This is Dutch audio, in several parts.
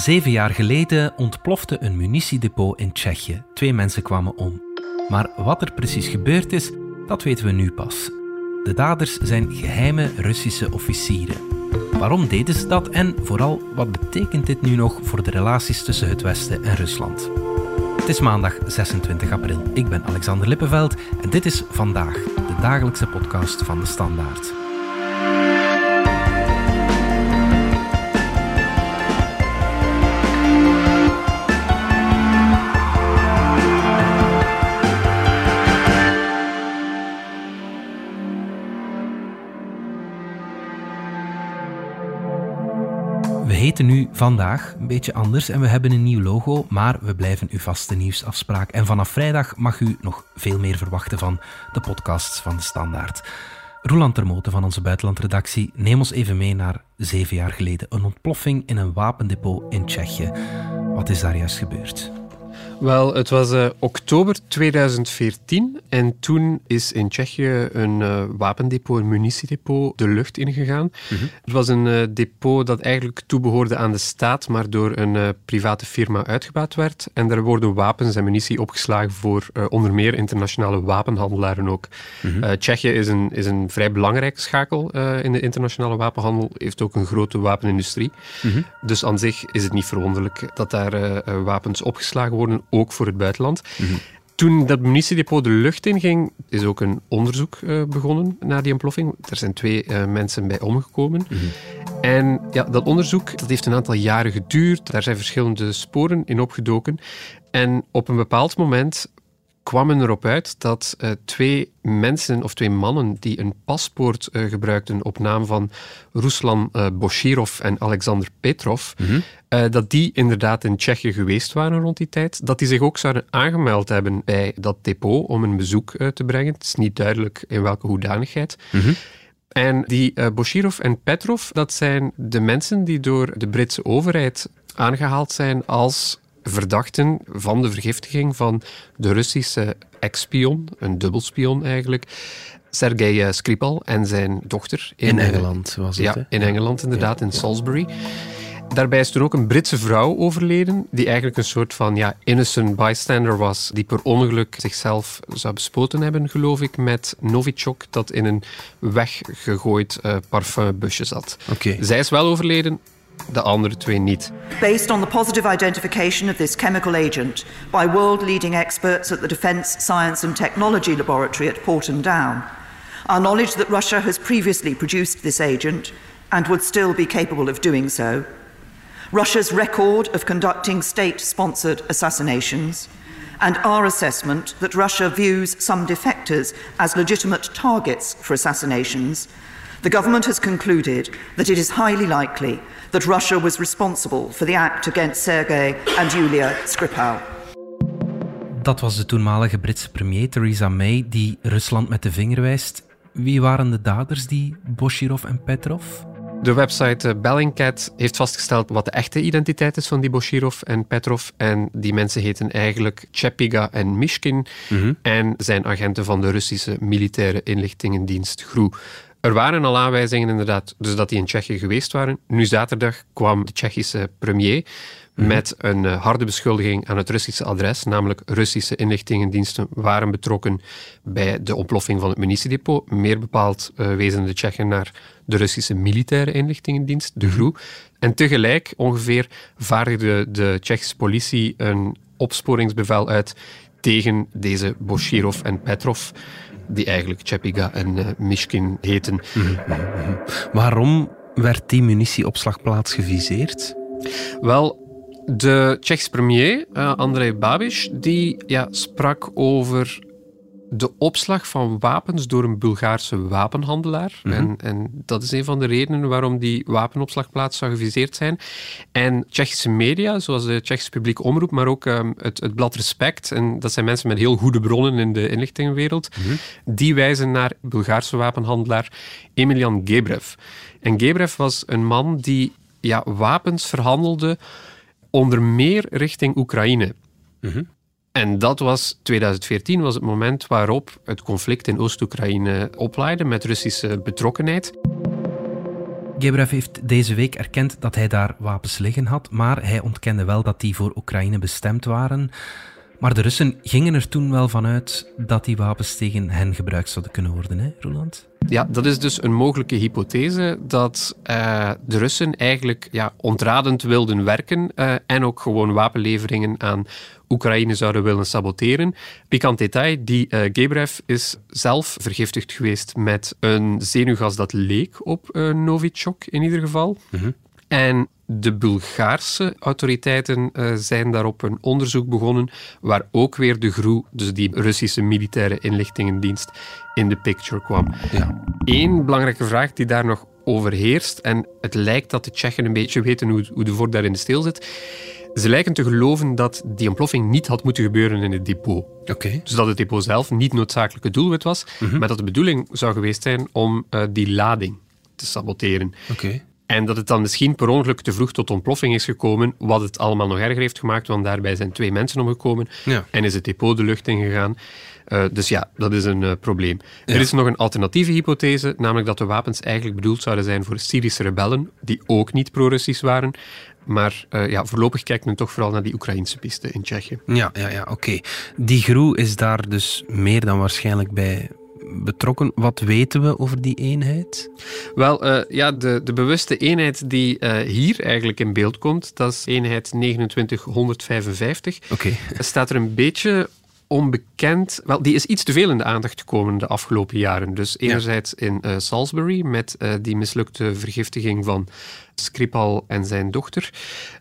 Zeven jaar geleden ontplofte een munitiedepot in Tsjechië. Twee mensen kwamen om. Maar wat er precies gebeurd is, dat weten we nu pas. De daders zijn geheime Russische officieren. Waarom deden ze dat en vooral wat betekent dit nu nog voor de relaties tussen het Westen en Rusland? Het is maandag 26 april. Ik ben Alexander Lippenveld en dit is vandaag de dagelijkse podcast van de Standaard. Nu vandaag een beetje anders en we hebben een nieuw logo, maar we blijven uw vaste nieuwsafspraak. En vanaf vrijdag mag u nog veel meer verwachten van de podcasts van de Standaard. Roland Termoten van onze buitenlandredactie, neem ons even mee naar zeven jaar geleden. Een ontploffing in een wapendepot in Tsjechië. Wat is daar juist gebeurd? Wel, het was uh, oktober 2014 en toen is in Tsjechië een uh, wapendepot, een munitiedepot, de lucht ingegaan. Mm Het was een uh, depot dat eigenlijk toebehoorde aan de staat, maar door een private firma uitgebaat werd. En daar worden wapens en munitie opgeslagen voor onder meer internationale wapenhandelaren ook. Mm -hmm. Tsjechië is een, is een vrij belangrijke schakel in de internationale wapenhandel, heeft ook een grote wapenindustrie. Mm -hmm. Dus aan zich is het niet verwonderlijk dat daar wapens opgeslagen worden ook voor het buitenland. Mm -hmm. Toen dat munitiedepot de lucht inging, is ook een onderzoek uh, begonnen naar die ontploffing. Er zijn twee uh, mensen bij omgekomen. Mm -hmm. En ja, dat onderzoek dat heeft een aantal jaren geduurd. Daar zijn verschillende sporen in opgedoken. En op een bepaald moment kwamen erop uit dat uh, twee mensen of twee mannen die een paspoort uh, gebruikten op naam van Ruslan uh, Boshirov en Alexander Petrov, mm -hmm. dat die inderdaad in Tsjechië geweest waren rond die tijd, dat die zich ook zouden aangemeld hebben bij dat depot om een bezoek te brengen. Het is niet duidelijk in welke hoedanigheid. Mm -hmm. En die Boshirov en Petrov, dat zijn de mensen die door de Britse overheid aangehaald zijn als verdachten van de vergiftiging van de Russische ex-spion, een dubbelspion eigenlijk, Sergei Skripal en zijn dochter. In, in Engeland was het, Ja, in Engeland inderdaad, ja. in Salisbury. Daarbij is toen ook een Britse vrouw overleden, die eigenlijk een soort van ja, innocent bystander was, die per ongeluk zichzelf zou bespoten hebben, geloof ik, met Novichok, dat in een weggegooid uh, parfumbusje zat. Okay. Zij is wel overleden, de andere twee niet. Based on the positive identification of this chemical agent by world-leading experts at the Defence Science and Technology Laboratory at Porton Down, our knowledge that Russia has previously produced this agent and would still be capable of doing so, Russia's record of conducting state-sponsored assassinations, and our assessment that Russia views some defectors as legitimate targets for assassinations, the government has concluded that it is highly likely that Russia was responsible for the act against Sergei and Yulia Skripal. Dat was de toenmalige Britse premier Theresa May die Rusland met de vinger wijst. Wie waren de daders, die Boshirov en Petrov? De website Bellingcat heeft vastgesteld wat de echte identiteit is van die Boshirov en Petrov. En die mensen heten eigenlijk Chepiga en Mishkin mm -hmm. en zijn agenten van de Russische militaire inlichtingendienst GRU. Er waren al aanwijzingen inderdaad, dus dat die in Tsjechië geweest waren. Nu zaterdag kwam de Tsjechische premier mm-hmm. met een uh, harde beschuldiging aan het Russische adres, namelijk Russische inlichtingendiensten waren betrokken bij de ontploffing van het munitiedepot. Meer bepaald uh, wezen de Tsjechen naar de Russische militaire inlichtingendienst, de GRU. En tegelijk ongeveer vaardigde de Tsjechische politie een opsporingsbevel uit tegen deze Boshirov en Petrov die eigenlijk Chepiga en uh, Mishkin heten. Mm-hmm. Waarom werd die munitieopslagplaats geviseerd? Wel, de Tsjechische premier, uh, Andrej Babiš, die ja, sprak over de opslag van wapens door een Bulgaarse wapenhandelaar. Mm-hmm. en, en, dat is een van de redenen waarom die wapenopslagplaats zou geviseerd zijn. En Tsjechische media, zoals de Tsjechische publieke omroep, maar ook um, het, het, blad Respect, en dat zijn mensen met heel goede bronnen in de inlichtingenwereld, mm-hmm. die wijzen naar Bulgaarse wapenhandelaar Emilian Gebrev. En Gebrev was een man die ja, wapens verhandelde onder meer richting Oekraïne. Mm-hmm. En dat was 2014, was het moment waarop het conflict in Oost-Oekraïne oplaaide met Russische betrokkenheid. Gebrev heeft deze week erkend dat hij daar wapens liggen had, maar hij ontkende wel dat die voor Oekraïne bestemd waren. Maar de Russen gingen er toen wel vanuit dat die wapens tegen hen gebruikt zouden kunnen worden, hè, Roland? Ja, dat is dus een mogelijke hypothese dat uh, de Russen eigenlijk ja, ontradend wilden werken uh, en ook gewoon wapenleveringen aan Oekraïne zouden willen saboteren. Pikant detail, die uh, Gebrev is zelf vergiftigd geweest met een zenuwgas dat leek op uh, Novichok in ieder geval. Mm -hmm. En de Bulgaarse autoriteiten uh, zijn daarop een onderzoek begonnen, waar ook weer de GRU, dus die Russische militaire inlichtingendienst, in de picture kwam. Ja. Eén belangrijke vraag die daar nog overheerst, en het lijkt dat de Tsjechen een beetje weten hoe, hoe de vork daar in de steel zit. Ze lijken te geloven dat die ontploffing niet had moeten gebeuren in het depot. Okay. Dus dat het depot zelf niet noodzakelijk het doelwit was, mm -hmm. maar dat de bedoeling zou geweest zijn om uh, die lading te saboteren. Okay. En dat het dan misschien per ongeluk te vroeg tot ontploffing is gekomen, wat het allemaal nog erger heeft gemaakt, want daarbij zijn twee mensen omgekomen ja. en is het depot de lucht ingegaan. Uh, dus ja, dat is een uh, probleem. Ja. Er is nog een alternatieve hypothese, namelijk dat de wapens eigenlijk bedoeld zouden zijn voor Syrische rebellen, die ook niet pro-Russisch waren. Maar uh, ja, voorlopig kijkt men toch vooral naar die Oekraïnse piste in Tsjechië. Ja, ja, ja oké. Okay. Die GRU is daar dus meer dan waarschijnlijk bij betrokken. Wat weten we over die eenheid? Wel, uh, ja, de, de bewuste eenheid die uh, hier eigenlijk in beeld komt, dat is eenheid 2955. Oké. Okay. Staat er een beetje onbekend. Wel, die is iets te veel in de aandacht gekomen de afgelopen jaren. Dus enerzijds ja. in uh, Salisbury met uh, die mislukte vergiftiging van Skripal en zijn dochter.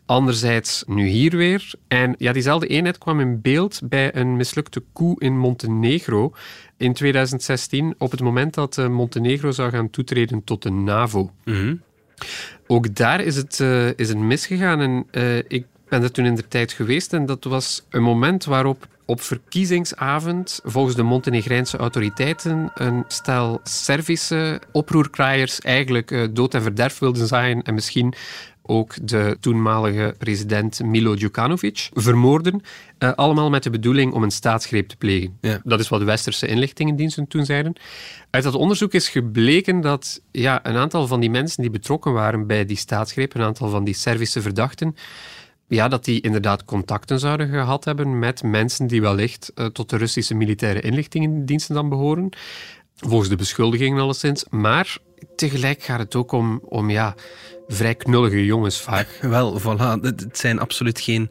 Anderzijds nu hier weer. En ja, diezelfde eenheid kwam in beeld bij een mislukte coup in Montenegro in 2016, op het moment dat uh, Montenegro zou gaan toetreden tot de NAVO. Mm -hmm. Ook daar is het, is het misgegaan. En ik ben er toen in de tijd geweest en dat was een moment waarop op verkiezingsavond volgens de Montenegrijnse autoriteiten een stel Servische oproerkraaiers eigenlijk uh, dood en verderf wilden zaaien en misschien ook de toenmalige president Milo Djukanovic vermoorden. Uh, allemaal met de bedoeling om een staatsgreep te plegen. Ja. Dat is wat de westerse inlichtingendiensten toen zeiden. Uit dat onderzoek is gebleken dat ja, een aantal van die mensen die betrokken waren bij die staatsgreep, een aantal van die Servische verdachten, ja, dat die inderdaad contacten zouden gehad hebben met mensen die wellicht uh, tot de Russische militaire inlichtingendiensten dan behoren. Volgens de beschuldigingen alleszins. Maar tegelijk gaat het ook om, om ja, vrij knullige jongens vaak. Wel, voilà. Het zijn absoluut geen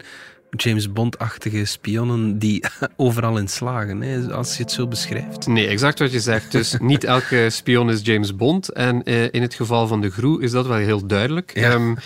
James Bond-achtige spionnen die overal in slagen, hè, als je het zo beschrijft. Nee, exact wat je zegt. Dus niet elke spion is James Bond. En uh, in het geval van de Groe is dat wel heel duidelijk. Ja. Um,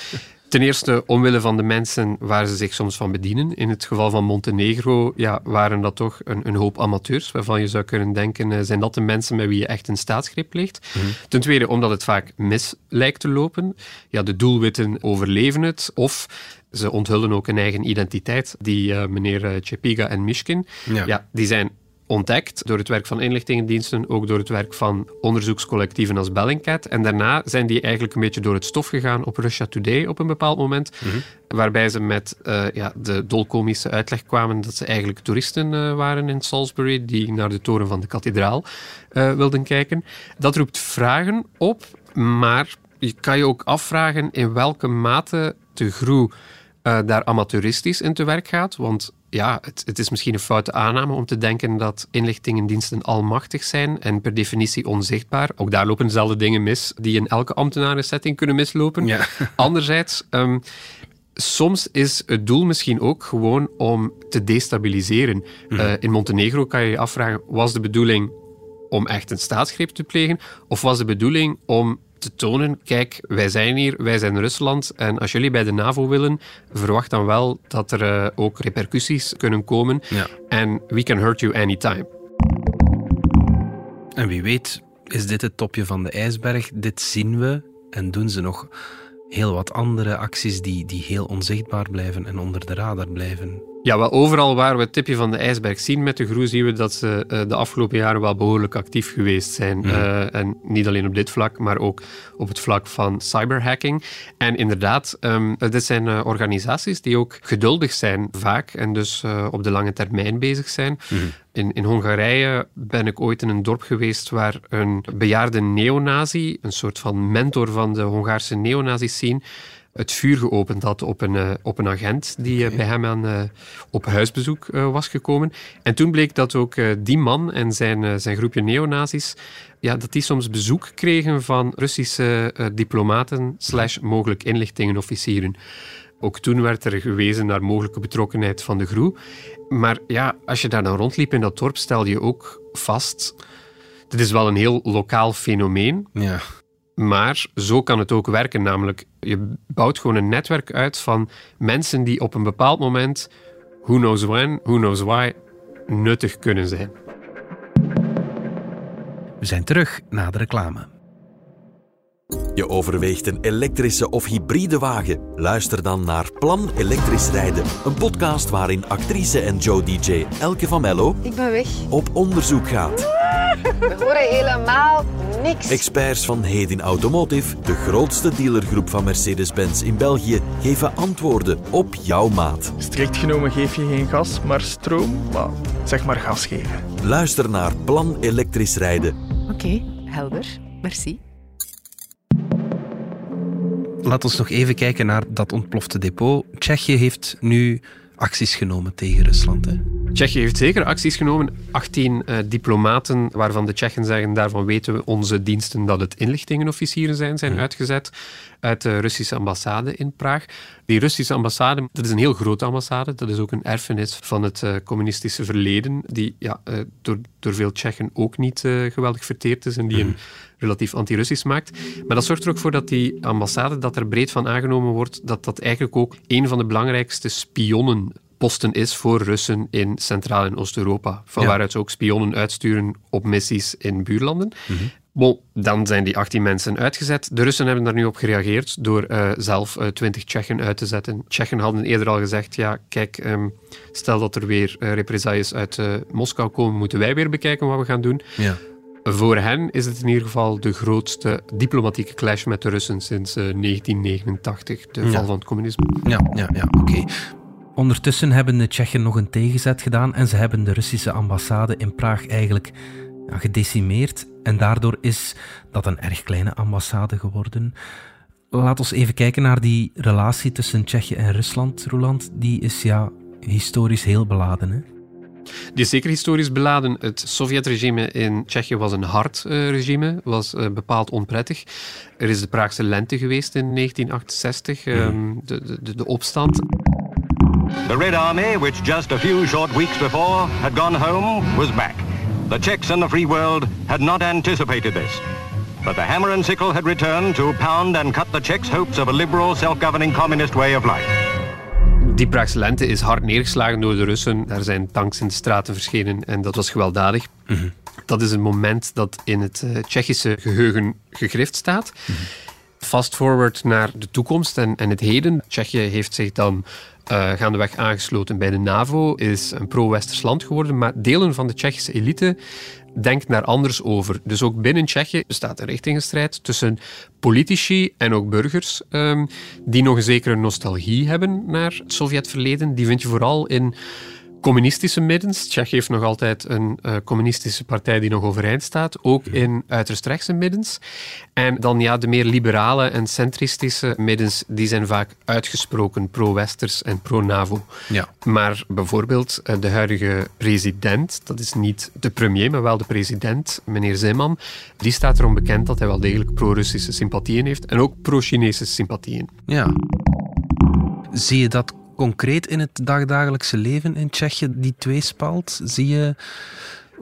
Ten eerste omwille van de mensen waar ze zich soms van bedienen. In het geval van Montenegro ja, waren dat toch een, een hoop amateurs, waarvan je zou kunnen denken, uh, zijn dat de mensen met wie je echt een staatsgreep pleegt? Mhm. Ten tweede omdat het vaak mis lijkt te lopen. Ja, de doelwitten overleven het, of ze onthullen ook een eigen identiteit. Die uh, meneer Chepiga en Mishkin, Ja. ja, die zijn ontdekt door het werk van inlichtingendiensten, ook door het werk van onderzoekscollectieven als Bellingcat. En daarna zijn die eigenlijk een beetje door het stof gegaan op Russia Today op een bepaald moment, Mhm. waarbij ze met uh, ja, de dolkomische uitleg kwamen dat ze eigenlijk toeristen uh, waren in Salisbury, die naar de toren van de kathedraal uh, wilden kijken. Dat roept vragen op, maar je kan je ook afvragen in welke mate de uh, daar amateuristisch in te werk gaat. Want ja, het, het, is misschien een foute aanname om te denken dat inlichtingendiensten almachtig zijn en per definitie onzichtbaar. Ook daar lopen dezelfde dingen mis die in elke ambtenarensetting kunnen mislopen. Ja. Anderzijds, um, soms is het doel misschien ook gewoon om te destabiliseren. Mhm. Uh, in Montenegro kan je je afvragen, was de bedoeling om echt een staatsgreep te plegen? Of was de bedoeling om te tonen, kijk, wij zijn hier, wij zijn Rusland en als jullie bij de NAVO willen, verwacht dan wel dat er uh, ook repercussies kunnen komen Ja. en we can hurt you anytime. En wie weet is dit het topje van de ijsberg. Dit zien we en doen ze nog heel wat andere acties die, die heel onzichtbaar blijven en onder de radar blijven. Ja, wel overal waar we het tipje van de ijsberg zien met de groe, zien we dat ze uh, de afgelopen jaren wel behoorlijk actief geweest zijn. Mm. Uh, en niet alleen op dit vlak, maar ook op het vlak van cyberhacking. En inderdaad, um, dit zijn uh, organisaties die ook geduldig zijn vaak en dus op de lange termijn bezig zijn. Mm. In, in, Hongarije ben ik ooit in een dorp geweest waar een bejaarde neonazi, een soort van mentor van de Hongaarse neonazi-scene, het vuur geopend had op een, uh, op een agent die uh, bij hem aan, uh, op huisbezoek was gekomen. En toen bleek dat ook die man en zijn, zijn groepje neonazis, ja, dat die soms bezoek kregen van Russische diplomaten slash mogelijk inlichtingenofficieren. Ook toen werd er gewezen naar mogelijke betrokkenheid van de groep. Maar ja, als je daar dan rondliep in dat dorp, stel je ook vast... Dit is wel een heel lokaal fenomeen. Ja. Maar zo kan het ook werken, namelijk je bouwt gewoon een netwerk uit van mensen die op een bepaald moment, who knows when, who knows why, nuttig kunnen zijn. We zijn terug na de reclame. Je overweegt een elektrische of hybride wagen? Luister dan naar Plan Elektrisch Rijden, een podcast waarin actrice en Joe DJ Elke van Mello Ik ben weg. op onderzoek gaat. We horen helemaal niks. Experts van Hedin Automotive, de grootste dealergroep van Mercedes-Benz in België, geven antwoorden op jouw maat. Strikt genomen geef je geen gas, maar stroom. Maar zeg maar gas geven. Luister naar Plan Elektrisch Rijden. Oké, helder. Merci. Laten we nog even kijken naar dat ontplofte depot. Tsjechië heeft nu acties genomen tegen Rusland. Hè? Tsjechië heeft zeker acties genomen. 18 uh, diplomaten, waarvan de Tsjechen zeggen, daarvan weten we onze diensten dat het inlichtingenofficieren zijn, zijn uitgezet uit de Russische ambassade in Praag. Die Russische ambassade, dat is een heel grote ambassade. Dat is ook een erfenis van het uh, communistische verleden, die ja, uh, door, door veel Tsjechen ook niet geweldig verteerd is en die een relatief anti-Russisch maakt. Maar dat zorgt er ook voor dat die ambassade, dat er breed van aangenomen wordt, dat dat eigenlijk ook een van de belangrijkste spionnen posten is voor Russen in Centraal- en Oost-Europa. Van waaruit ze ook spionnen uitsturen op missies in buurlanden. Mm Bon, dan zijn die 18 mensen uitgezet. De Russen hebben daar nu op gereageerd door uh, zelf uh, 20 Tsjechen uit te zetten. Tsjechen hadden eerder al gezegd, ja, kijk, um, stel dat er weer uh, represailles uit Moskou komen, moeten wij weer bekijken wat we gaan doen. Ja. Voor hen is het in ieder geval de grootste diplomatieke clash met de Russen sinds 1989, de val ja. van het communisme. Ja, ja, ja oké. Okay. Ondertussen hebben de Tsjechen nog een tegenzet gedaan en ze hebben de Russische ambassade in Praag eigenlijk ja, gedecimeerd. En daardoor is dat een erg kleine ambassade geworden. Laat ons even kijken naar die relatie tussen Tsjechië en Rusland, Roland. Die is ja historisch heel beladen. Hè? Die is zeker historisch beladen. Het Sovjetregime in Tsjechië was een hard uh, regime, was uh, bepaald onprettig. Er is de Praagse lente geweest in 1968, mm. um, de, de, de opstand. The Red Army, which just a few short weeks before had gone home, was back. The Czechs and the free world had not anticipated this. But the hammer and sickle had returned to pound and cut the Czechs' hopes of a liberal, self-governing communist way of life. Die Praagse lente is hard neergeslagen door de Russen. Er zijn tanks in de straten verschenen en dat was gewelddadig. Mm -hmm. Dat is een moment dat in het uh, Tsjechische geheugen gegrift staat. Mm -hmm. Fast forward naar de toekomst en, en het heden. Tsjechië heeft zich dan uh, gaandeweg aangesloten bij de NAVO, is een pro-Westers land geworden, maar delen van de Tsjechische elite denkt daar anders over. Dus ook binnen Tsjechië bestaat een richtingenstrijd tussen politici en ook burgers um, die nog een zekere nostalgie hebben naar het Sovjetverleden. Die vind je vooral in communistische middens. Tsjechië heeft nog altijd een uh, communistische partij die nog overeind staat, ook in uiterst rechtse middens. En dan ja, de meer liberale en centristische middens, die zijn vaak uitgesproken pro-Westers en pro-NAVO. Ja. Maar bijvoorbeeld uh, de huidige president, dat is niet de premier, maar wel de president, meneer Zeman, die staat erom bekend dat hij wel degelijk pro-Russische sympathieën heeft en ook pro-Chinese sympathieën. Ja. Zie je dat concreet in het dagdagelijkse leven in Tsjechië, die tweespalt? Zie je...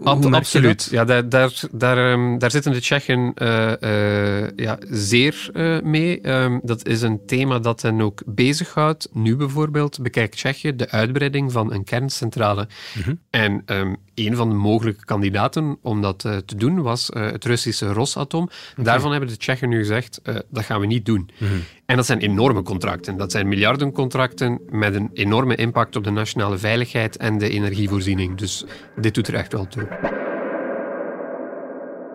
Ab absoluut. Ja, daar, daar, daar, um, daar zitten de Tsjechen uh, uh, ja, zeer uh, mee. Um, dat is een thema dat hen ook bezighoudt. Nu bijvoorbeeld bekijkt Tsjechië de uitbreiding van een kerncentrale. Mm -hmm. En um, een van de mogelijke kandidaten om dat eh, te doen was eh, het Russische Rosatom. Daarvan hebben de Tsjechen nu gezegd, uh, dat gaan we niet doen. Mhm. En dat zijn enorme contracten. Dat zijn miljardencontracten met een enorme impact op de nationale veiligheid en de energievoorziening. Dus dit doet er echt wel toe.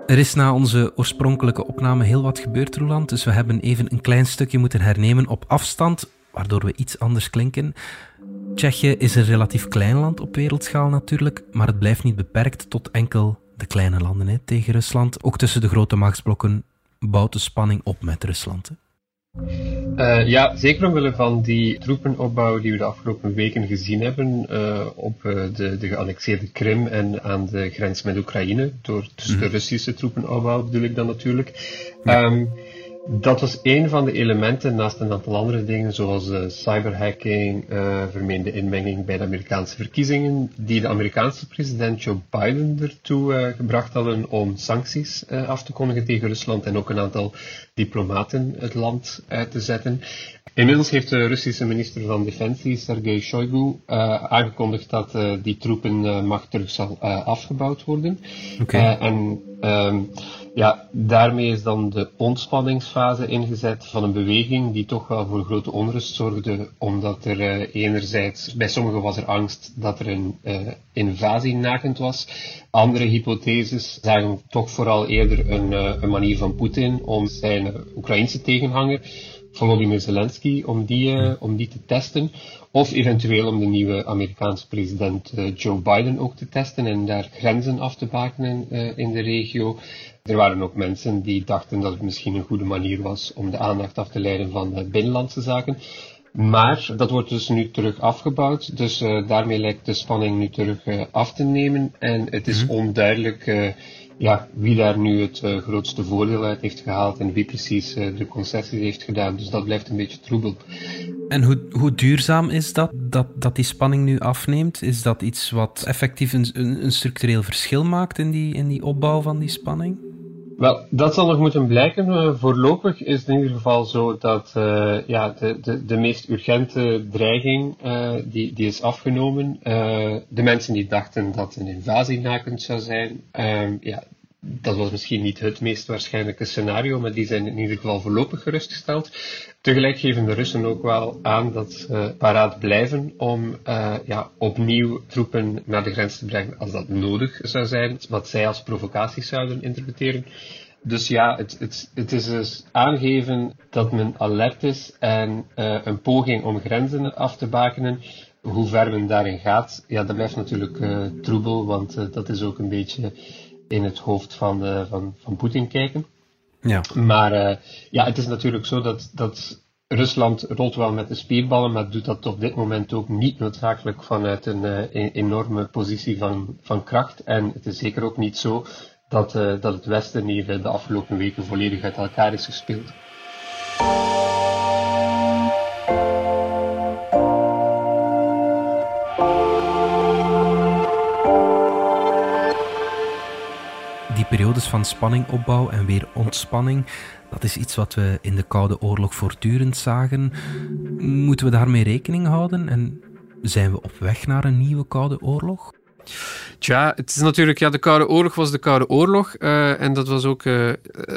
Er is na onze oorspronkelijke opname heel wat gebeurd, Roland, dus we hebben even een klein stukje moeten hernemen op afstand, waardoor we iets anders klinken. Tsjechië is een relatief klein land op wereldschaal natuurlijk, maar het blijft niet beperkt tot enkel de kleine landen hè, tegen Rusland. Ook tussen de grote machtsblokken bouwt de spanning op met Rusland. Hè. Uh, ja, zeker omwille van die troepenopbouw die we de afgelopen weken gezien hebben uh, op uh, de, de geannexeerde Krim en aan de grens met Oekraïne, door dus de Russische troepenopbouw bedoel ik dan natuurlijk. Ja. Um, dat was een van de elementen, naast een aantal andere dingen, zoals uh, cyberhacking, uh, vermeende inmenging bij de Amerikaanse verkiezingen, die de Amerikaanse president Joe Biden ertoe uh, gebracht hadden om sancties af te kondigen tegen Rusland en ook een aantal diplomaten het land uit te zetten. Inmiddels heeft de Russische minister van Defensie, Sergei Shoigu, aangekondigd dat die troepenmacht terug zal afgebouwd worden. Okay. en um, ja, daarmee is dan de ontspanningsfase ingezet van een beweging die toch wel voor grote onrust zorgde, omdat er uh, enerzijds, bij sommigen was er angst dat er een uh, invasie nakend was. Andere hypotheses zagen toch vooral eerder een, uh, een manier van Poetin om zijn Oekraïnse tegenhanger, Volodymyr Zelensky, om die, om die te testen. Of eventueel om de nieuwe Amerikaanse president Joe Biden ook te testen en daar grenzen af te bakenen in de regio. Er waren ook mensen die dachten dat het misschien een goede manier was om de aandacht af te leiden van de binnenlandse zaken. Maar dat wordt dus nu terug afgebouwd. Dus uh, daarmee lijkt de spanning nu terug uh, af te nemen. En het is onduidelijk uh, ja, wie daar nu het grootste voordeel uit heeft gehaald en wie precies de concessies heeft gedaan. Dus dat blijft een beetje troebel. En hoe, hoe duurzaam is dat, dat, dat die spanning nu afneemt? Is dat iets wat effectief een, een, een structureel verschil maakt in die, in die opbouw van die spanning? Wel, dat zal nog moeten blijken. Uh, voorlopig is het in ieder geval zo dat uh, ja, de, de, de meest urgente dreiging uh, die, die is afgenomen. de mensen die dachten dat een invasie nakend zou zijn, ja, dat was misschien niet het meest waarschijnlijke scenario, maar die zijn in ieder geval voorlopig gerustgesteld. Tegelijk geven de Russen ook wel aan dat ze paraat blijven om uh, ja, opnieuw troepen naar de grens te brengen als dat nodig zou zijn, wat zij als provocaties zouden interpreteren. Dus ja, het, het, het is dus aangeven dat men alert is en uh, een poging om grenzen af te bakenen. Hoe ver men daarin gaat, ja, dat blijft natuurlijk uh, troebel, want dat is ook een beetje in het hoofd van, de, van, van Poetin kijken. Ja. Maar uh, ja, het is natuurlijk zo dat, dat Rusland rolt wel met de spierballen, maar doet dat op dit moment ook niet noodzakelijk vanuit een, uh, een enorme positie van, van kracht. En het is zeker ook niet zo dat, uh, dat het Westen hier de afgelopen weken volledig uit elkaar is gespeeld. Periodes van spanningopbouw en weer ontspanning, dat is iets wat we in de Koude Oorlog voortdurend zagen. Moeten we daarmee rekening houden en zijn we op weg naar een nieuwe Koude Oorlog? Tja, het is natuurlijk, ja, de Koude Oorlog was de Koude Oorlog. Uh, en dat was ook uh,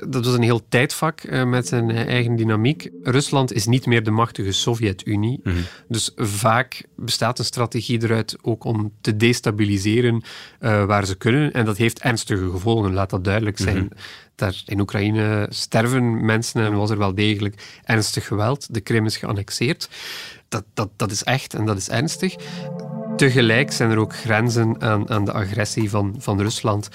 dat was een heel tijdvak uh, met zijn eigen dynamiek. Rusland is niet meer de machtige Sovjet-Unie. Mhm. Dus vaak bestaat een strategie eruit ook om te destabiliseren waar ze kunnen. En dat heeft ernstige gevolgen, laat dat duidelijk zijn. Mhm. Daar in Oekraïne sterven mensen en was er wel degelijk ernstig geweld. De Krim is geannexeerd. Dat, dat, dat is echt en dat is ernstig. Tegelijk zijn er ook grenzen aan, aan de agressie van, van Rusland.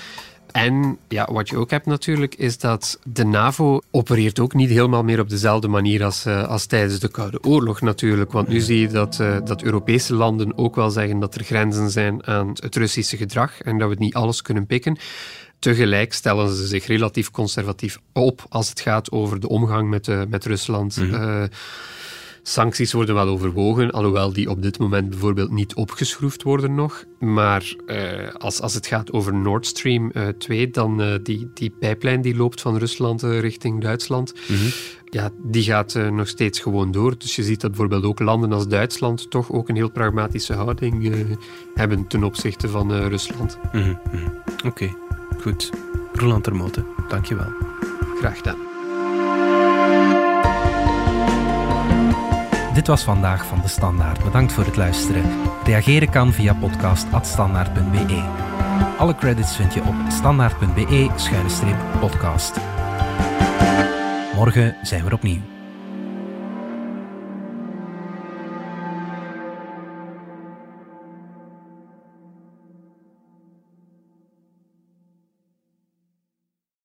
En ja, wat je ook hebt natuurlijk, is dat de NAVO opereert ook niet helemaal meer op dezelfde manier als, uh, als tijdens de Koude Oorlog natuurlijk. Want nu zie je dat, uh, dat Europese landen ook wel zeggen dat er grenzen zijn aan het Russische gedrag en dat we niet alles kunnen pikken. Tegelijk stellen ze zich relatief conservatief op als het gaat over de omgang met, uh, met Rusland. Mhm. Sancties worden wel overwogen, alhoewel die op dit moment bijvoorbeeld niet opgeschroefd worden nog. Maar uh, als, als het gaat over Nord Stream 2, dan die, die pijplijn die loopt van Rusland richting Duitsland. Mhm. ja, die gaat nog steeds gewoon door. Dus je ziet dat bijvoorbeeld ook landen als Duitsland toch ook een heel pragmatische houding hebben ten opzichte van Rusland. Mm -hmm. Oké, okay. goed. Roland Termote, dankjewel. Graag gedaan. Dit was vandaag van De Standaard. Bedankt voor het luisteren. Reageren kan via podcast.standaard.be. Alle credits vind je op standaard.be-podcast. Morgen zijn we opnieuw.